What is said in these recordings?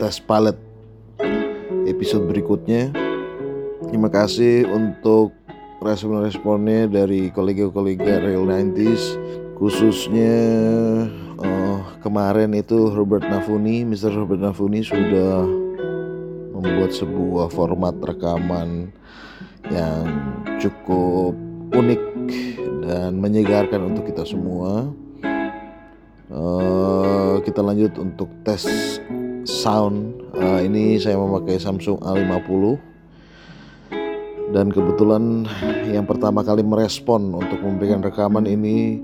tes palet episode berikutnya Terima kasih untuk respon-responnya dari kolega-kolega Real 90s Khususnya uh, kemarin itu Robert Nafuni, Mr. Robert Nafuni sudah membuat sebuah format rekaman yang cukup unik dan menyegarkan untuk kita semua. Uh, kita lanjut untuk tes sound. Uh, ini saya memakai Samsung A50 dan kebetulan yang pertama kali merespon untuk memberikan rekaman ini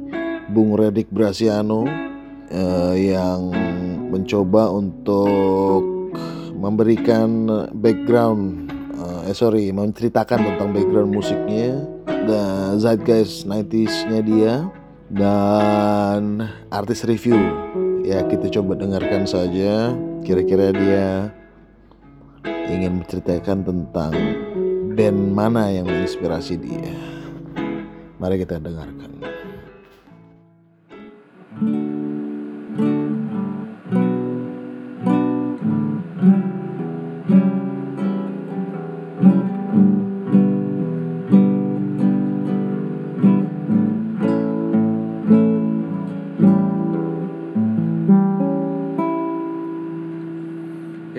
Bung Redik Brasiano uh, yang mencoba untuk memberikan background uh, eh sorry menceritakan tentang background musiknya dan zeitgeist 90s-nya dia dan artis review ya kita coba dengarkan saja kira-kira dia ingin menceritakan tentang band mana yang menginspirasi dia. Mari kita dengarkan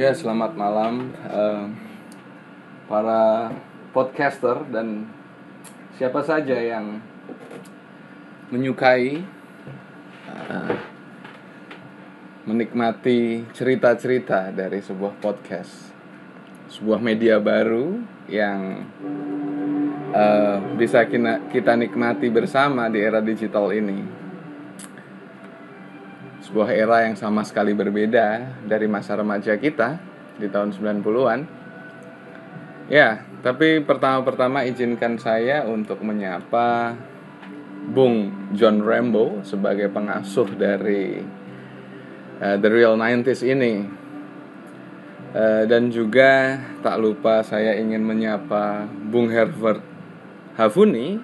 Ya, selamat malam uh, para podcaster dan siapa saja yang menyukai uh, menikmati cerita-cerita dari sebuah podcast, sebuah media baru yang uh, bisa kita, kita nikmati bersama di era digital ini sebuah era yang sama sekali berbeda dari masa remaja kita di tahun 90-an. Ya, tapi pertama-pertama izinkan saya untuk menyapa Bung John Rambo sebagai pengasuh dari uh, The Real 90s ini. Uh, dan juga tak lupa saya ingin menyapa Bung Herbert Havuni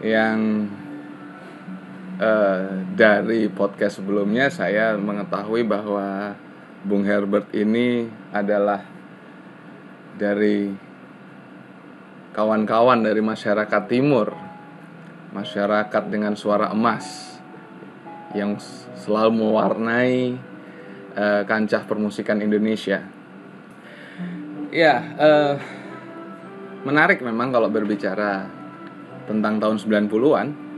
yang uh, dari podcast sebelumnya saya mengetahui bahwa Bung Herbert ini adalah dari kawan-kawan dari masyarakat timur masyarakat dengan suara emas yang selalu mewarnai uh, kancah permusikan Indonesia. Ya uh, menarik memang kalau berbicara tentang tahun 90-an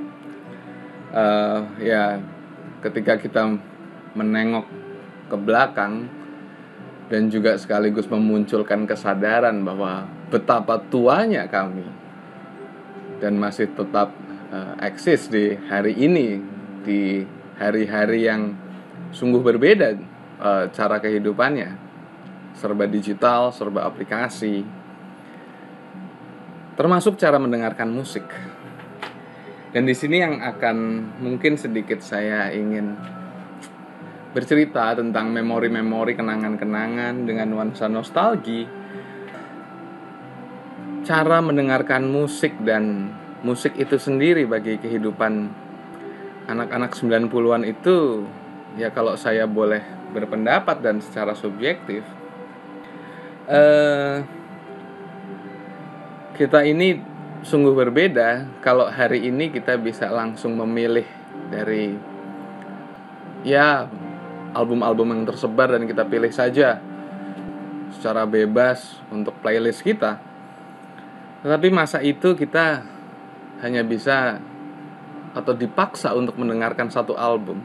uh, ya ketika kita menengok ke belakang dan juga sekaligus memunculkan kesadaran bahwa betapa tuanya kami dan masih tetap uh, eksis di hari ini di hari-hari yang sungguh berbeda uh, cara kehidupannya. Serba digital serba aplikasi. Termasuk cara mendengarkan musik dan di sini yang akan mungkin sedikit saya ingin bercerita tentang memori-memori kenangan-kenangan dengan nuansa nostalgi. Cara mendengarkan musik dan musik itu sendiri bagi kehidupan anak-anak 90-an itu ya kalau saya boleh berpendapat dan secara subjektif eh kita ini sungguh berbeda kalau hari ini kita bisa langsung memilih dari ya album-album yang tersebar dan kita pilih saja secara bebas untuk playlist kita. Tetapi masa itu kita hanya bisa atau dipaksa untuk mendengarkan satu album.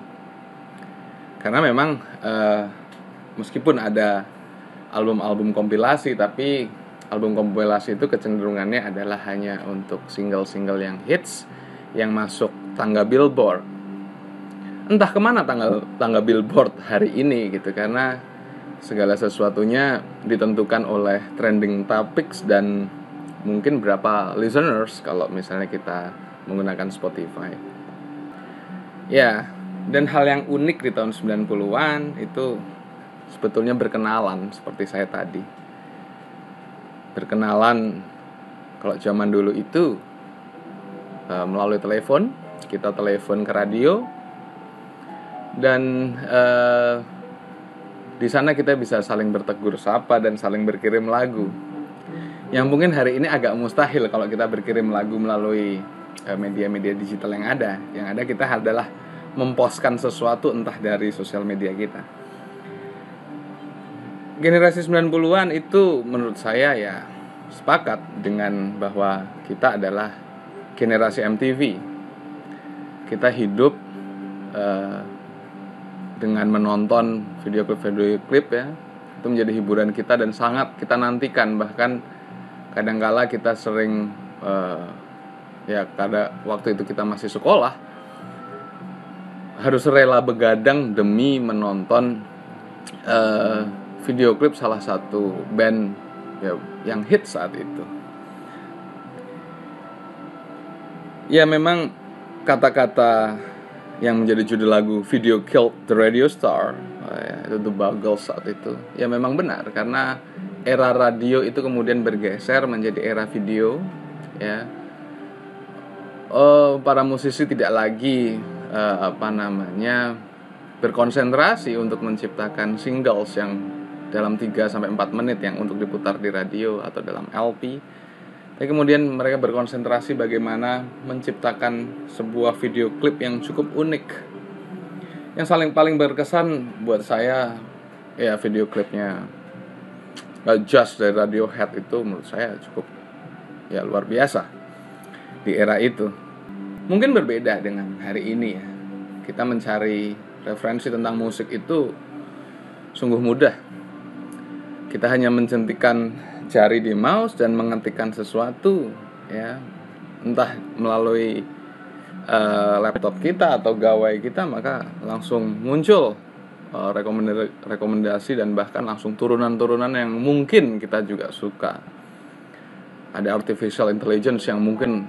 Karena memang uh, meskipun ada album-album kompilasi tapi album kompilasi itu kecenderungannya adalah hanya untuk single-single yang hits yang masuk tangga Billboard. Entah ke mana tanggal tangga Billboard hari ini gitu karena segala sesuatunya ditentukan oleh trending topics dan mungkin berapa listeners kalau misalnya kita menggunakan Spotify. Ya, dan hal yang unik di tahun 90-an itu sebetulnya berkenalan seperti saya tadi berkenalan. Kalau zaman dulu itu uh, melalui telepon kita telepon ke radio. Dan uh, di sana kita bisa saling bertegur sapa dan saling berkirim lagu. Yang mungkin hari ini agak mustahil kalau kita berkirim lagu melalui uh, media-media digital yang ada. Yang ada kita adalah memposkan sesuatu entah dari sosial media kita generasi 90-an itu menurut saya ya sepakat dengan bahwa kita adalah generasi MTV. Kita hidup uh, dengan menonton video klip-video klip ya. Itu menjadi hiburan kita dan sangat kita nantikan bahkan kadangkala kita sering uh, ya pada waktu itu kita masih sekolah harus rela begadang demi menonton uh, video klip salah satu band ya, yang hit saat itu. Ya memang kata-kata yang menjadi judul lagu Video Killed the Radio Star oh ya, itu The Buggles saat itu ya memang benar karena era radio itu kemudian bergeser menjadi era video ya oh, para musisi tidak lagi uh, apa namanya berkonsentrasi untuk menciptakan singles yang dalam 3 sampai 4 menit yang untuk diputar di radio atau dalam LP. Tapi kemudian mereka berkonsentrasi bagaimana menciptakan sebuah video klip yang cukup unik. Yang saling paling berkesan buat saya ya video klipnya Just dari Radiohead itu menurut saya cukup ya luar biasa di era itu. Mungkin berbeda dengan hari ini ya. Kita mencari referensi tentang musik itu sungguh mudah kita hanya mencentikan jari di mouse dan mengetikkan sesuatu ya. Entah melalui uh, laptop kita atau gawai kita maka langsung muncul uh, rekomendasi, rekomendasi dan bahkan langsung turunan-turunan yang mungkin kita juga suka. Ada artificial intelligence yang mungkin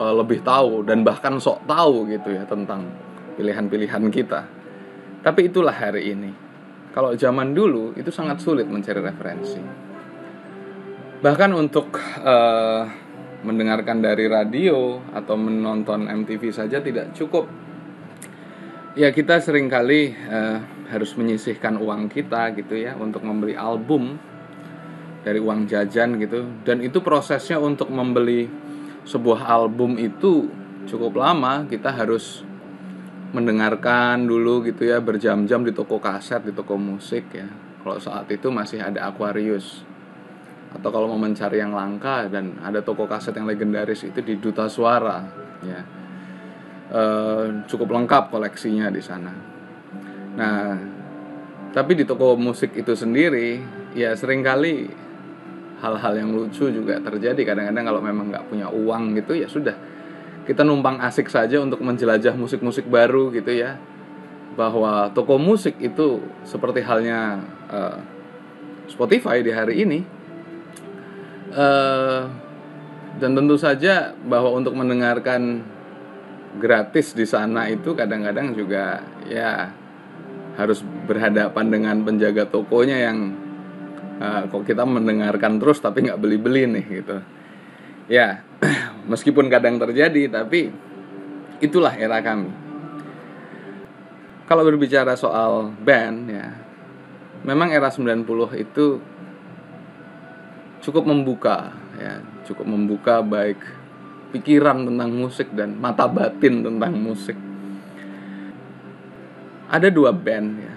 uh, lebih tahu dan bahkan sok tahu gitu ya tentang pilihan-pilihan kita. Tapi itulah hari ini kalau zaman dulu itu sangat sulit mencari referensi. Bahkan untuk uh, mendengarkan dari radio atau menonton MTV saja tidak cukup. Ya kita sering kali uh, harus menyisihkan uang kita gitu ya untuk membeli album dari uang jajan gitu dan itu prosesnya untuk membeli sebuah album itu cukup lama kita harus mendengarkan dulu gitu ya berjam-jam di toko kaset di toko musik ya. Kalau saat itu masih ada Aquarius. Atau kalau mau mencari yang langka dan ada toko kaset yang legendaris itu di Duta Suara ya. E, cukup lengkap koleksinya di sana. Nah tapi di toko musik itu sendiri ya sering kali hal-hal yang lucu juga terjadi. Kadang-kadang kalau memang nggak punya uang gitu ya sudah kita numpang asik saja untuk menjelajah musik-musik baru gitu ya. Bahwa toko musik itu seperti halnya uh, Spotify di hari ini uh, dan tentu saja bahwa untuk mendengarkan gratis di sana itu kadang-kadang juga ya harus berhadapan dengan penjaga tokonya yang uh, kok kita mendengarkan terus tapi nggak beli-beli nih gitu. Ya meskipun kadang terjadi tapi itulah era kami. Kalau berbicara soal band ya memang era 90 itu cukup membuka ya cukup membuka baik pikiran tentang musik dan mata batin tentang musik. Ada dua band ya.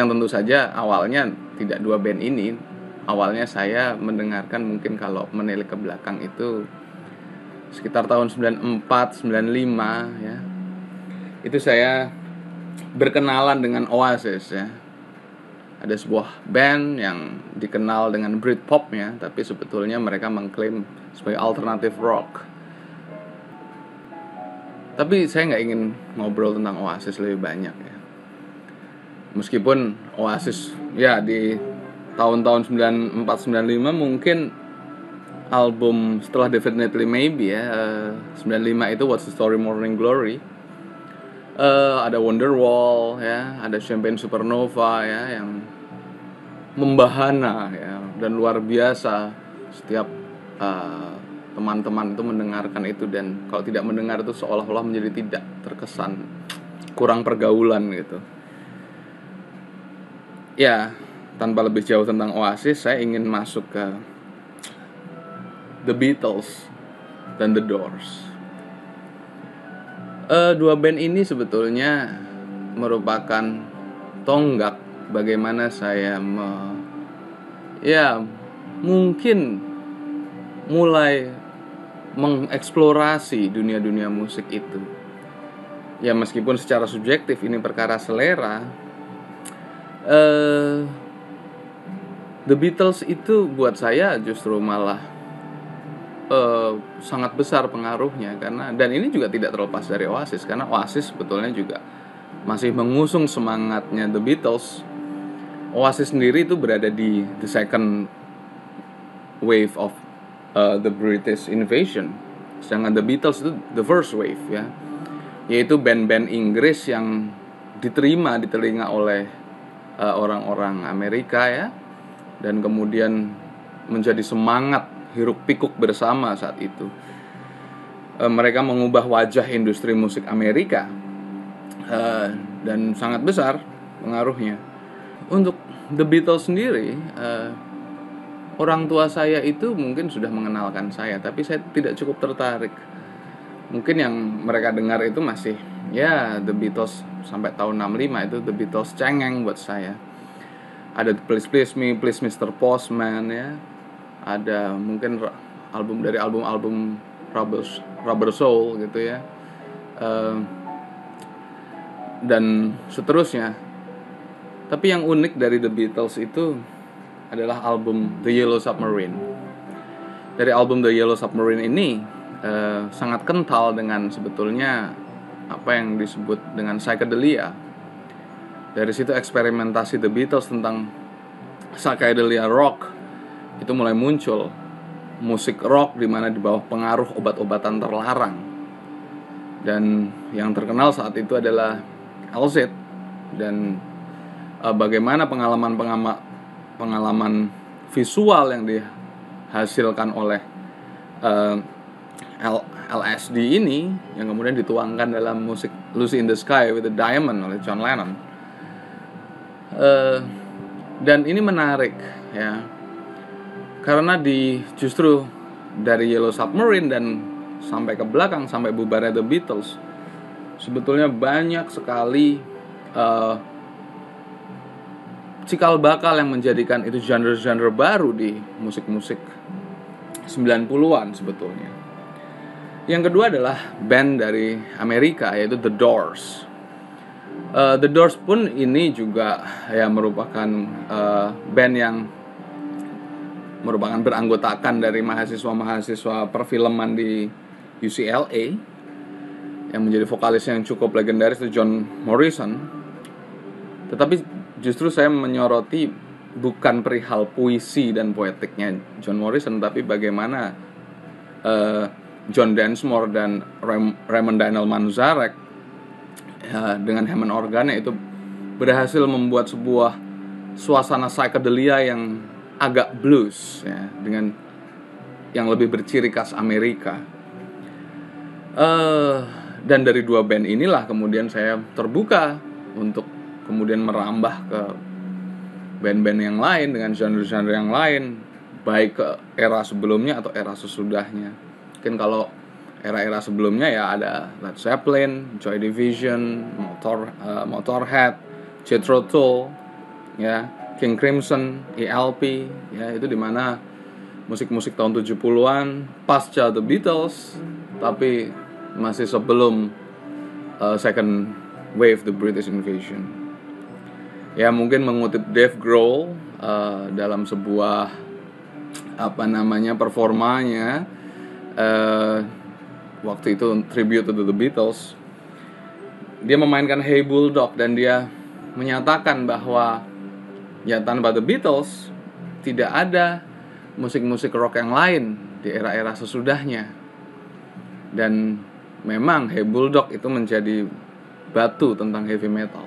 Yang tentu saja awalnya tidak dua band ini awalnya saya mendengarkan mungkin kalau menilik ke belakang itu sekitar tahun 94 95 ya. Itu saya berkenalan dengan Oasis ya. Ada sebuah band yang dikenal dengan Britpop ya tapi sebetulnya mereka mengklaim sebagai alternative rock. Tapi saya nggak ingin ngobrol tentang Oasis lebih banyak ya. Meskipun Oasis ya di tahun-tahun 94 95 mungkin album setelah Definitely Maybe ya uh, 95 itu What's the Story Morning Glory uh, ada Wonderwall ya ada Champagne Supernova ya yang membahana ya dan luar biasa setiap uh, teman-teman itu mendengarkan itu dan kalau tidak mendengar itu seolah-olah menjadi tidak terkesan kurang pergaulan gitu. Ya, tanpa lebih jauh tentang Oasis, saya ingin masuk ke The Beatles dan The Doors. Uh, dua band ini sebetulnya merupakan tonggak bagaimana saya me, ya mungkin mulai mengeksplorasi dunia-dunia musik itu. Ya meskipun secara subjektif ini perkara selera, uh, The Beatles itu buat saya justru malah uh, sangat besar pengaruhnya karena dan ini juga tidak terlepas dari Oasis karena Oasis sebetulnya juga masih mengusung semangatnya The Beatles. Oasis sendiri itu berada di the second wave of uh, the British invasion. Sedangkan The Beatles itu the first wave ya. Yaitu band-band Inggris yang diterima di telinga oleh uh, orang-orang Amerika ya dan kemudian menjadi semangat hiruk pikuk bersama saat itu. E, mereka mengubah wajah industri musik Amerika e, dan sangat besar pengaruhnya. Untuk The Beatles sendiri, e, orang tua saya itu mungkin sudah mengenalkan saya, tapi saya tidak cukup tertarik. Mungkin yang mereka dengar itu masih ya The Beatles sampai tahun 65 itu The Beatles cengeng buat saya ada Please Please Me, Please Mr. Postman ya. Ada mungkin album dari album-album Rubber, Rubber Soul gitu ya. Uh, dan seterusnya. Tapi yang unik dari The Beatles itu adalah album The Yellow Submarine. Dari album The Yellow Submarine ini uh, sangat kental dengan sebetulnya apa yang disebut dengan psychedelia dari situ eksperimentasi The Beatles tentang psychedelia rock itu mulai muncul musik rock di mana di bawah pengaruh obat-obatan terlarang. Dan yang terkenal saat itu adalah LZ dan uh, bagaimana pengalaman pengalaman pengalaman visual yang dihasilkan oleh uh, L LSD ini yang kemudian dituangkan dalam musik Lucy in the Sky with the Diamond oleh John Lennon. Uh, dan ini menarik ya karena di justru dari Yellow Submarine dan sampai ke belakang sampai bubarnya The Beatles sebetulnya banyak sekali uh, cikal bakal yang menjadikan itu genre-genre baru di musik-musik 90-an sebetulnya. Yang kedua adalah band dari Amerika yaitu The Doors. Uh, The Doors pun ini juga ya merupakan uh, band yang merupakan beranggotakan dari mahasiswa-mahasiswa perfilman di UCLA yang menjadi vokalis yang cukup legendaris itu John Morrison. Tetapi justru saya menyoroti bukan perihal puisi dan poetiknya John Morrison, tapi bagaimana uh, John Densmore dan Raymond Daniel Manzarek ya, dengan Hammond organnya itu berhasil membuat sebuah suasana psychedelia yang agak blues ya dengan yang lebih berciri khas Amerika. Uh, dan dari dua band inilah kemudian saya terbuka untuk kemudian merambah ke band-band yang lain dengan genre-genre yang lain baik ke era sebelumnya atau era sesudahnya. Mungkin kalau era-era sebelumnya ya ada Led Zeppelin, Joy Division, Motor uh, Motorhead, Jethro Tull, ya, King Crimson, ELP, ya itu di mana musik-musik tahun 70-an pasca The Beatles tapi masih sebelum uh, second wave The British Invasion. Ya mungkin mengutip Dave Grohl uh, dalam sebuah apa namanya performanya uh, waktu itu tribute to the Beatles dia memainkan Hey Bulldog dan dia menyatakan bahwa ya tanpa The Beatles tidak ada musik-musik rock yang lain di era-era sesudahnya. Dan memang Hey Bulldog itu menjadi batu tentang heavy metal.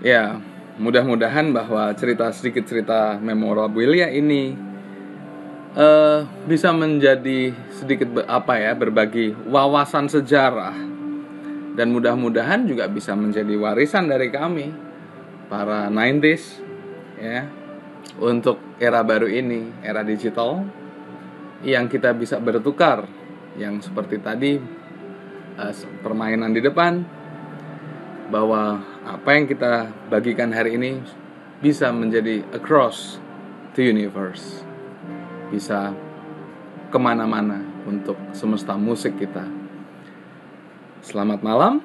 Ya mudah-mudahan bahwa cerita sedikit cerita memorabilia ini eh, bisa menjadi sedikit apa ya berbagi wawasan sejarah. Dan mudah-mudahan juga bisa menjadi warisan dari kami para 90s ya untuk era baru ini era digital yang kita bisa bertukar yang seperti tadi eh, permainan di depan bahwa apa yang kita bagikan hari ini bisa menjadi across the universe bisa ke mana-mana untuk semesta musik kita. Selamat malam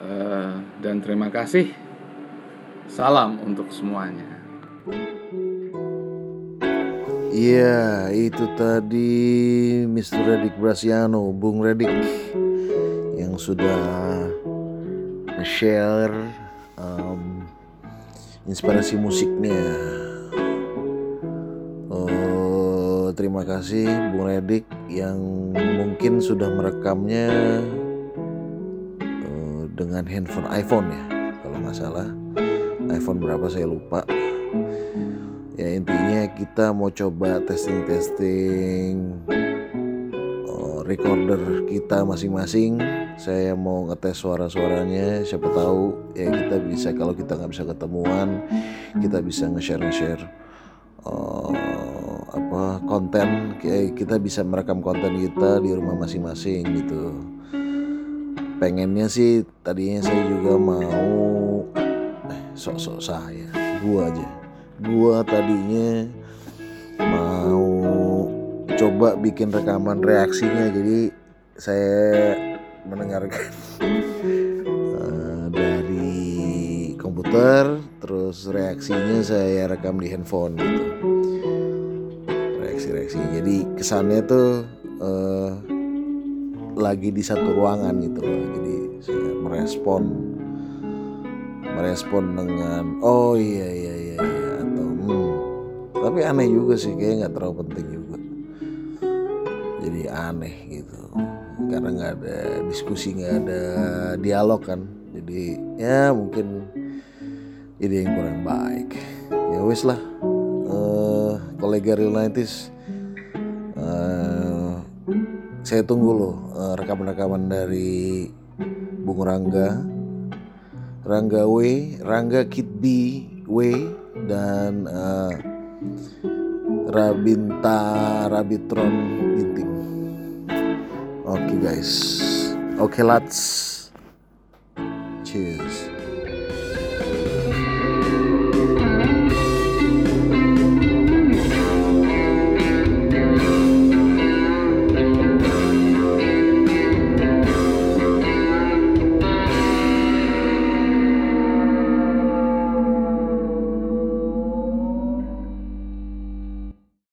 eh, dan terima kasih salam untuk semuanya Iya, itu tadi Mr. Redik Brasiano, Bung Redik yang sudah share um, inspirasi musiknya. Oh, terima kasih Bung Redik yang mungkin sudah merekamnya eh, dengan handphone iPhone ya, kalau nggak salah. iPhone berapa saya lupa. Ya intinya kita mau coba testing testing oh, recorder kita masing-masing. Saya mau ngetes suara-suaranya siapa tahu ya kita bisa kalau kita nggak bisa ketemuan kita bisa nge-share nge-share oh, apa konten. Kayak kita bisa merekam konten kita di rumah masing-masing gitu. Pengennya sih tadinya saya juga mau eh sok-sok saya. Gua aja. Gua tadinya mau coba bikin rekaman reaksinya jadi saya mendengarkan. Eh, dari komputer terus reaksinya saya rekam di handphone gitu. Reaksi-reaksi. Jadi kesannya tuh eh, lagi di satu ruangan gitu loh. Jadi saya merespon merespon dengan oh iya iya iya, iya atau hmm. tapi aneh juga sih kayak nggak terlalu penting juga. Jadi aneh gitu. Karena nggak ada diskusi nggak ada dialog kan. Jadi ya mungkin ide yang kurang baik. Ya wes lah. Eh, kolega real 90s eh, saya tunggu loh eh, rekaman-rekaman dari Bung Rangga Rangga W, Rangga Kid B W dan eh, Rabinta Rabitron Ginting. Oke guys, oke lads, cheers.